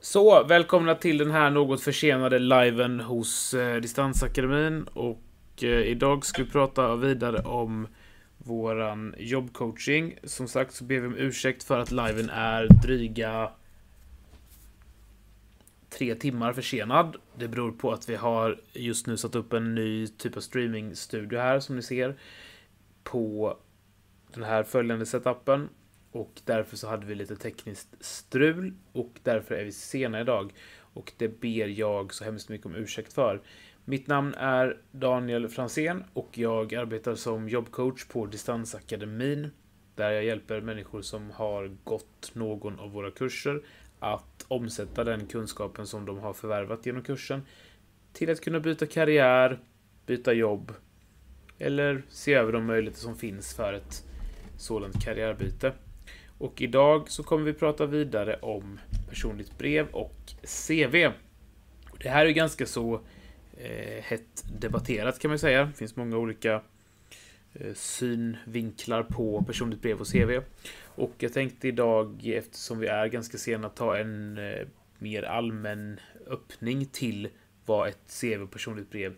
Så, välkomna till den här något försenade liven hos eh, Distansakademin. Och eh, idag ska vi prata vidare om våran jobbcoaching. Som sagt så ber vi om ursäkt för att liven är dryga tre timmar försenad. Det beror på att vi har just nu satt upp en ny typ av streamingstudio här som ni ser på den här följande setupen. Och därför så hade vi lite tekniskt strul och därför är vi sena idag. Och det ber jag så hemskt mycket om ursäkt för. Mitt namn är Daniel Fransén och jag arbetar som jobbcoach på Distansakademin. Där jag hjälper människor som har gått någon av våra kurser att omsätta den kunskapen som de har förvärvat genom kursen till att kunna byta karriär, byta jobb eller se över de möjligheter som finns för ett sådant karriärbyte. Och idag så kommer vi prata vidare om personligt brev och CV. Det här är ganska så eh, hett debatterat kan man säga. Det finns många olika eh, synvinklar på personligt brev och CV. Och jag tänkte idag, eftersom vi är ganska sena, ta en eh, mer allmän öppning till vad ett CV och personligt brev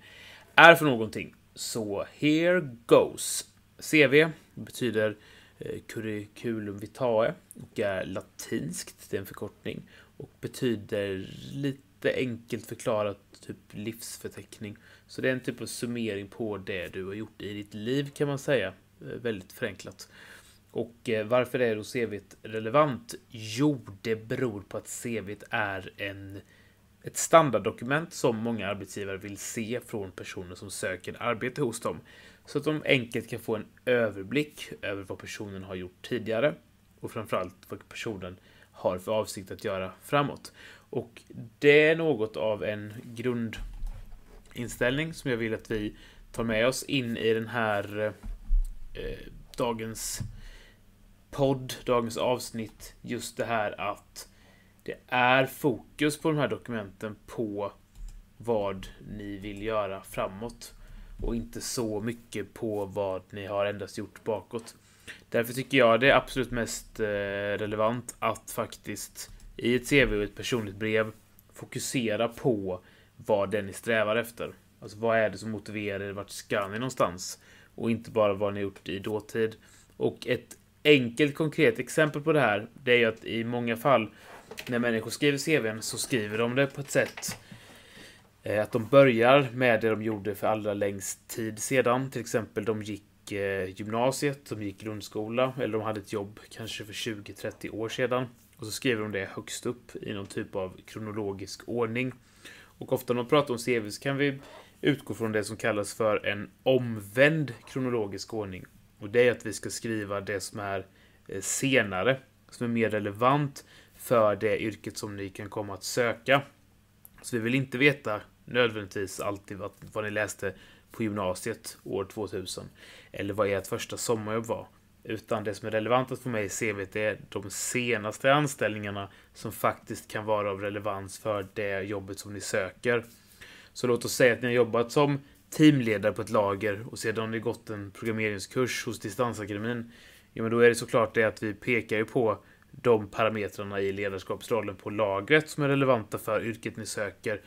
är för någonting. Så here goes. CV betyder Eh, Eh, curriculum vitae och är latinskt, det är en förkortning och betyder lite enkelt förklarat typ livsförteckning. Så det är en typ av summering på det du har gjort i ditt liv kan man säga, eh, väldigt förenklat. Och eh, varför är då CVt relevant? Jo, det beror på att CVt är en, ett standarddokument som många arbetsgivare vill se från personer som söker arbete hos dem. Så att de enkelt kan få en överblick över vad personen har gjort tidigare och framförallt vad personen har för avsikt att göra framåt. Och det är något av en grundinställning som jag vill att vi tar med oss in i den här eh, dagens podd, dagens avsnitt. Just det här att det är fokus på de här dokumenten på vad ni vill göra framåt och inte så mycket på vad ni har endast gjort bakåt. Därför tycker jag det är absolut mest eh, relevant att faktiskt i ett CV och ett personligt brev fokusera på vad det ni strävar efter. Alltså vad är det som motiverar er? Vart ska ni någonstans? Och inte bara vad ni gjort i dåtid. Och ett enkelt konkret exempel på det här, det är ju att i många fall när människor skriver CVn så skriver de det på ett sätt Eh, att de börjar med det de gjorde för allra längst tid sedan. Till exempel de gick eh, gymnasiet, de gick grundskola eller de hade ett jobb kanske för 20-30 år sedan. Och så skriver de det högst upp i någon typ av kronologisk ordning. Och ofta när man pratar om CV så kan vi utgå från det som kallas för en omvänd kronologisk ordning. Och det är att vi ska skriva det som är eh, senare, som är mer relevant för det yrket som ni kan komma att söka. Så vi vill inte veta nödvändigtvis alltid vad, vad ni läste på gymnasiet år 2000. Eller vad ert första sommarjobb var. Utan det som är relevant att få med i CVt är de senaste anställningarna som faktiskt kan vara av relevans för det jobbet som ni söker. Så låt oss säga att ni har jobbat som teamledare på ett lager och sedan har ni gått en programmeringskurs hos Distansakademin. Ja, men då är det såklart det att vi pekar ju på de parametrarna i ledarskapsrollen på lagret som är relevanta för yrket ni söker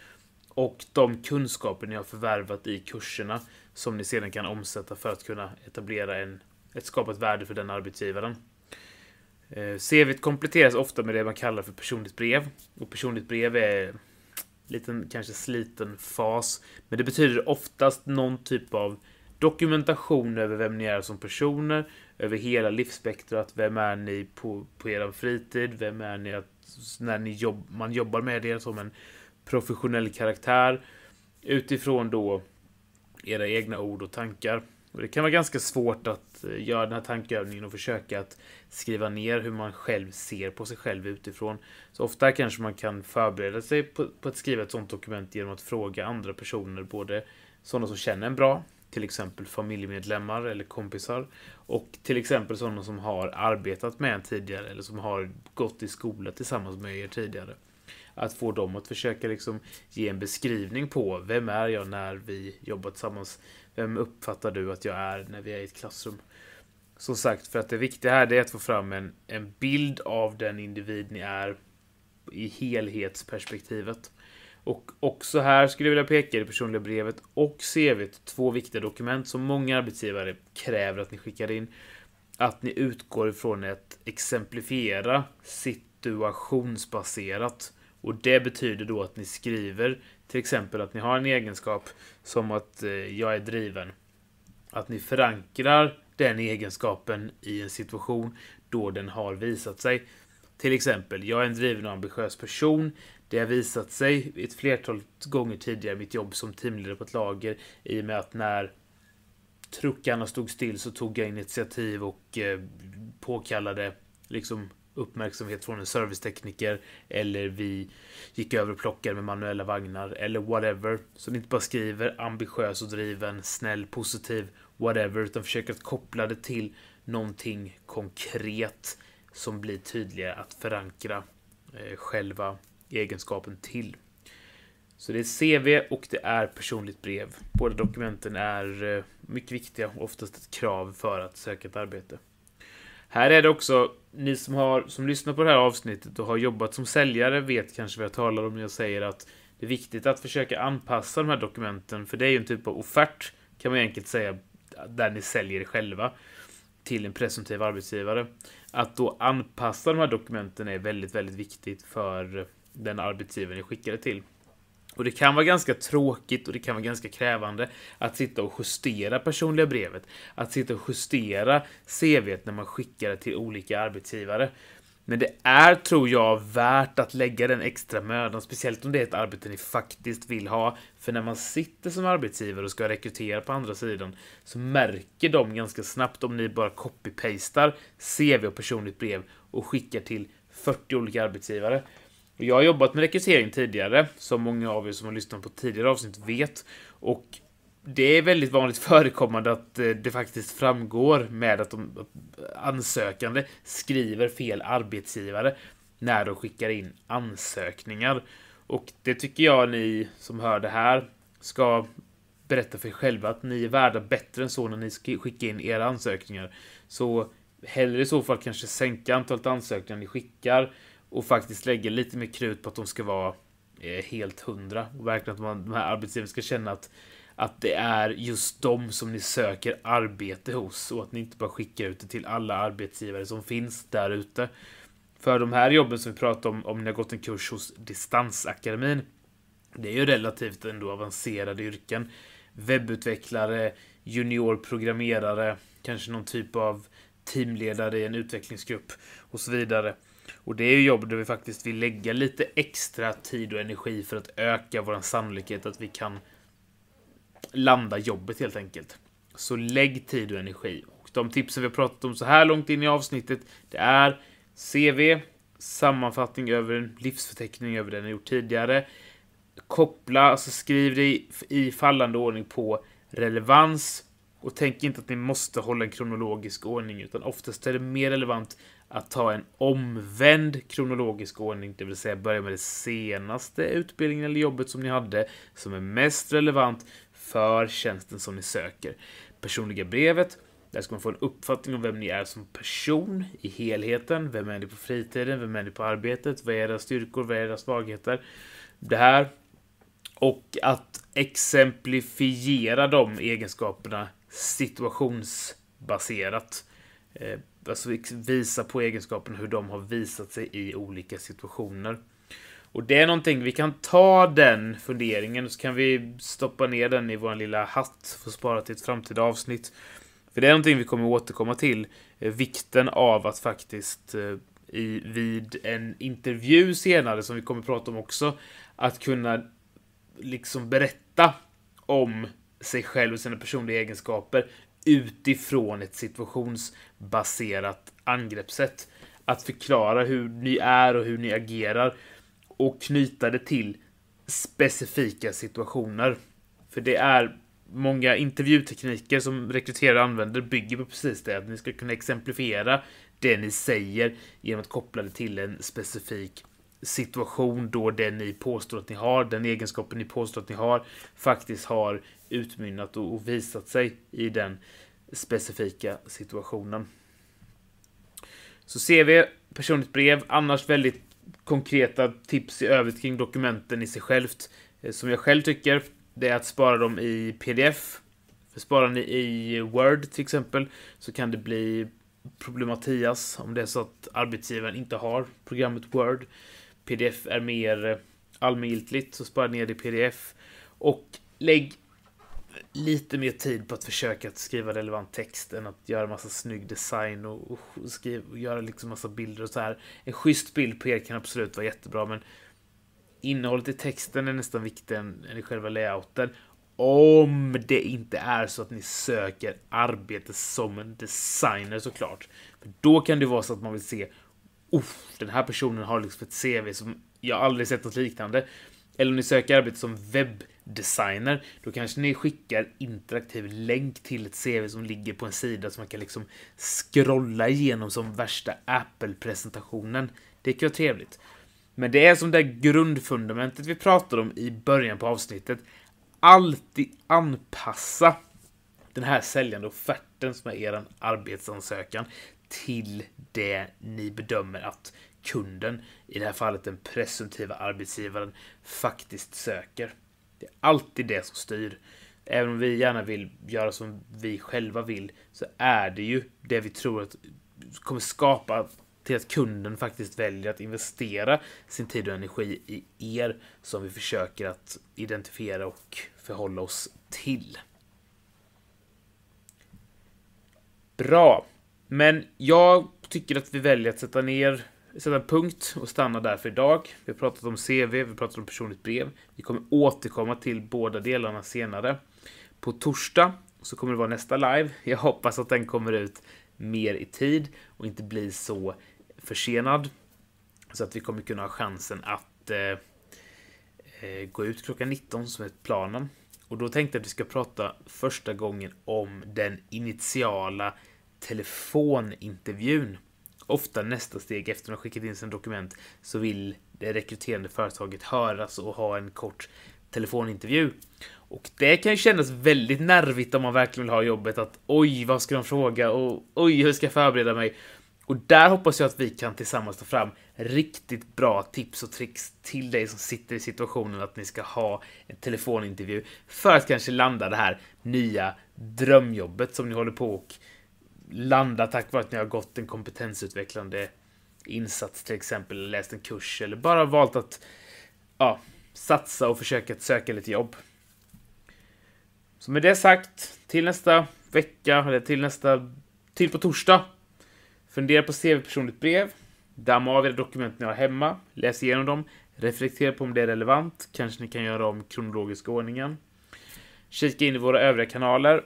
och de kunskaper ni har förvärvat i kurserna som ni sedan kan omsätta för att kunna etablera en, ett skapat värde för den arbetsgivaren. Eh, CV kompletteras ofta med det man kallar för personligt brev. Och personligt brev är en liten, kanske sliten fas. Men det betyder oftast någon typ av dokumentation över vem ni är som personer, över hela livsspektrat. Vem är ni på, på er fritid? Vem är ni att, när ni jobb, man jobbar med er som en professionell karaktär utifrån då era egna ord och tankar. Och det kan vara ganska svårt att eh, göra den här tankeövningen och försöka att skriva ner hur man själv ser på sig själv utifrån. Så ofta kanske man kan förbereda sig på, på att skriva ett sådant dokument genom att fråga andra personer, både sådana som känner en bra, till exempel familjemedlemmar eller kompisar. Och till exempel sådana som har arbetat med en tidigare eller som har gått i skola tillsammans med er tidigare. Att få dem att försöka liksom ge en beskrivning på vem är jag när vi jobbar tillsammans? Vem uppfattar du att jag är när vi är i ett klassrum? Som sagt, för att det viktiga här är att få fram en, en bild av den individ ni är i helhetsperspektivet. Och också här skulle jag vilja peka i det personliga brevet och CVt, två viktiga dokument som många arbetsgivare kräver att ni skickar in. Att ni utgår ifrån att exemplifiera situationsbaserat. Och det betyder då att ni skriver till exempel att ni har en egenskap som att eh, jag är driven. Att ni förankrar den egenskapen i en situation då den har visat sig. Till exempel, jag är en driven och ambitiös person. Det har visat sig ett flertal gånger tidigare i mitt jobb som teamledare på ett lager i och med att när truckarna stod still så tog jag initiativ och eh, påkallade liksom uppmärksamhet från en servicetekniker eller vi gick över och plockade med manuella vagnar eller whatever. Så ni inte bara skriver ambitiös och driven, snäll, positiv, whatever, utan försöker att koppla det till någonting konkret som blir tydligare att förankra eh, själva egenskapen till. Så det är CV och det är personligt brev. Båda dokumenten är eh, mycket viktiga och oftast ett krav för att söka ett arbete. Här är det också, ni som, har, som lyssnar på det här avsnittet och har jobbat som säljare vet kanske vad jag talar om när jag säger att det är viktigt att försöka anpassa de här dokumenten, för det är ju en typ av offert, kan man enkelt säga, där ni säljer själva till en presumtiv arbetsgivare. Att då anpassa de här dokumenten är väldigt, väldigt viktigt för den arbetsgivaren ni skickade till. Och det kan vara ganska tråkigt och det kan vara ganska krävande att sitta och justera personliga brevet. Att sitta och justera CV när man skickar det till olika arbetsgivare. Men det är, tror jag, värt att lägga den extra mödan, speciellt om det är ett arbete ni faktiskt vill ha. För när man sitter som arbetsgivare och ska rekrytera på andra sidan så märker de ganska snabbt om ni bara copy-pastar CV och personligt brev och skickar till 40 olika arbetsgivare. Jag har jobbat med rekrytering tidigare, som många av er som har lyssnat på tidigare avsnitt vet. Och det är väldigt vanligt förekommande att eh, det faktiskt framgår med att de ansökande skriver fel arbetsgivare när de skickar in ansökningar. Och det tycker jag ni som hör det här ska berätta för er själva att ni är värda bättre än så när ni skickar in era ansökningar. Så hellre i så fall kanske sänka antalet ansökningar ni skickar och faktiskt lägga lite mer krut på att de ska vara eh, helt hundra och verkligen att man, de här arbetsgivarna ska känna att att det är just de som ni söker arbete hos och att ni inte bara skickar ut det till alla arbetsgivare som finns där ute. För de här jobben som vi pratar om, om ni har gått en kurs hos Distansakademin, det är ju relativt ändå avancerade yrken. Webbutvecklare, juniorprogrammerare, kanske någon typ av teamledare i en utvecklingsgrupp och så vidare. Och det är ju jobb där vi faktiskt vill lägga lite extra tid och energi för att öka vår sannolikhet att vi kan landa jobbet helt enkelt. Så lägg tid och energi. Och de tipsen vi har pratat om så här långt in i avsnittet, det är CV, sammanfattning över en livsförteckning över det ni gjort tidigare. Koppla, alltså skriv det i fallande ordning på relevans. Och tänk inte att ni måste hålla en kronologisk ordning, utan oftast är det mer relevant att ta en omvänd kronologisk ordning, det vill säga börja med det senaste utbildningen eller jobbet som ni hade, som är mest relevant för tjänsten som ni söker. Personliga brevet, där ska man få en uppfattning om vem ni är som person i helheten. Vem är ni på fritiden? Vem är ni på arbetet? Vad är era styrkor? Vad är era svagheter? Det här. Och att exemplifiera de egenskaperna situationsbaserat. Eh, alltså visa på egenskaperna hur de har visat sig i olika situationer. Och det är någonting, vi kan ta den funderingen och så kan vi stoppa ner den i vår lilla hatt för att spara till ett framtida avsnitt. För det är någonting vi kommer återkomma till. Eh, vikten av att faktiskt eh, i, vid en intervju senare, som vi kommer prata om också, att kunna liksom berätta om sig själv och sina personliga egenskaper utifrån ett situationsbaserat angreppssätt. Att förklara hur ni är och hur ni agerar och knyta det till specifika situationer. För det är många intervjutekniker som rekryterare använder bygger på precis det. Att ni ska kunna exemplifiera det ni säger genom att koppla det till en specifik situation då det ni påstår att ni har, den egenskapen ni påstår att ni har, faktiskt har utmynnat och visat sig i den specifika situationen. Så CV, personligt brev, annars väldigt konkreta tips i övrigt kring dokumenten i sig självt. Eh, som jag själv tycker, det är att spara dem i pdf. För sparar ni i Word till exempel så kan det bli problematias om det är så att arbetsgivaren inte har programmet Word. Pdf är mer eh, allmängiltigt, så spara ner det i pdf. Och lägg lite mer tid på att försöka att skriva relevant text än att göra massa snygg design och, och, skriva, och göra liksom massa bilder och så här. En schysst bild på er kan absolut vara jättebra, men innehållet i texten är nästan viktigare än, än i själva layouten. Om det inte är så att ni söker arbete som en designer såklart. För då kan det vara så att man vill se den här personen har liksom ett CV som jag aldrig sett något liknande. Eller om ni söker arbete som webbdesigner, då kanske ni skickar interaktiv länk till ett CV som ligger på en sida som man kan liksom scrolla igenom som värsta Apple-presentationen. Det kan vara trevligt. Men det är som det grundfundamentet vi pratade om i början på avsnittet. Alltid anpassa den här säljande offerten som är er arbetsansökan till det ni bedömer att kunden, i det här fallet den presumtiva arbetsgivaren, faktiskt söker. Det är alltid det som styr. Även om vi gärna vill göra som vi själva vill, så är det ju det vi tror att kommer skapa till att kunden faktiskt väljer att investera sin tid och energi i er som vi försöker att identifiera och förhålla oss till. Bra. Men jag tycker att vi väljer att sätta ner sätta en punkt och stanna där för idag. Vi har pratat om CV, vi har pratat om personligt brev. Vi kommer återkomma till båda delarna senare. På torsdag så kommer det vara nästa live. Jag hoppas att den kommer ut mer i tid och inte blir så försenad. Så att vi kommer kunna ha chansen att eh, eh gå ut klockan 19 som är planen. Och då tänkte jag att vi ska prata första gången om den initiala telefonintervjun ofta nästa steg efter att ha skickat in sina dokument så vill det rekryterande företaget höras och ha en kort telefonintervju. Och det kan ju kännas väldigt nervigt om man verkligen vill ha jobbet att oj, vad ska de fråga och oj, hur ska jag förbereda mig? Och där hoppas jag att vi kan tillsammans ta fram riktigt bra tips och tricks till dig som sitter i situationen att ni ska ha en telefonintervju för att kanske landa det här nya drömjobbet som ni håller på och landa tack vare att ni har gått en kompetensutvecklande insats till exempel, läst en kurs eller bara valt att ja, satsa och försöka söka lite jobb. Så med det sagt, till nästa vecka, eller till nästa, till på torsdag. Fundera på CV personligt brev. Damma av era dokument ni har hemma. Läs igenom dem. Reflektera på om det är relevant. Kanske ni kan göra om kronologiska ordningen. Kika in i våra övriga kanaler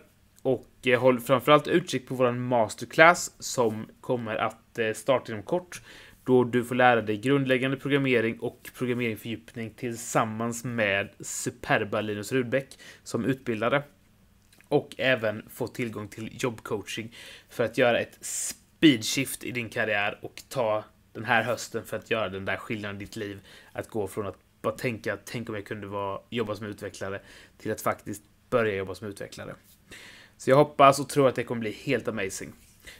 och eh, håll framförallt utkik på våran masterclass som kommer att eh, starta inom kort. Då du får lära dig grundläggande programmering och programmeringfördjupning tillsammans med superba Linus Rudbeck som utbildare. Och även få tillgång till jobbcoaching för att göra ett speedshift i din karriär och ta den här hösten för att göra den där skillnaden i ditt liv. Att gå från att bara tänka, tänk om jag kunde vara, jobba som utvecklare, till att faktiskt börja jobba som utvecklare. Så jag hoppas och tror att det kommer bli helt amazing.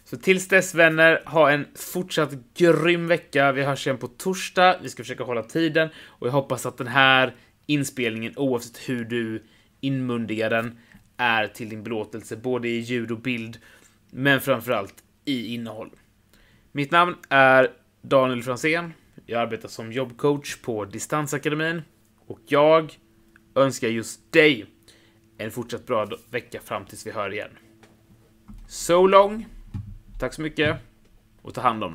Så tills dess vänner, ha en fortsatt grym vecka. Vi hörs igen på torsdag. Vi ska försöka hålla tiden och jag hoppas att den här inspelningen, oavsett hur du inmundigar den, är till din belåtelse, både i ljud och bild, men framförallt i innehåll. Mitt namn är Daniel Fransén. Jag arbetar som jobbcoach på Distansakademin och jag önskar just dig en fortsatt bra vecka fram tills vi hör igen. So long! Tack så mycket och ta hand om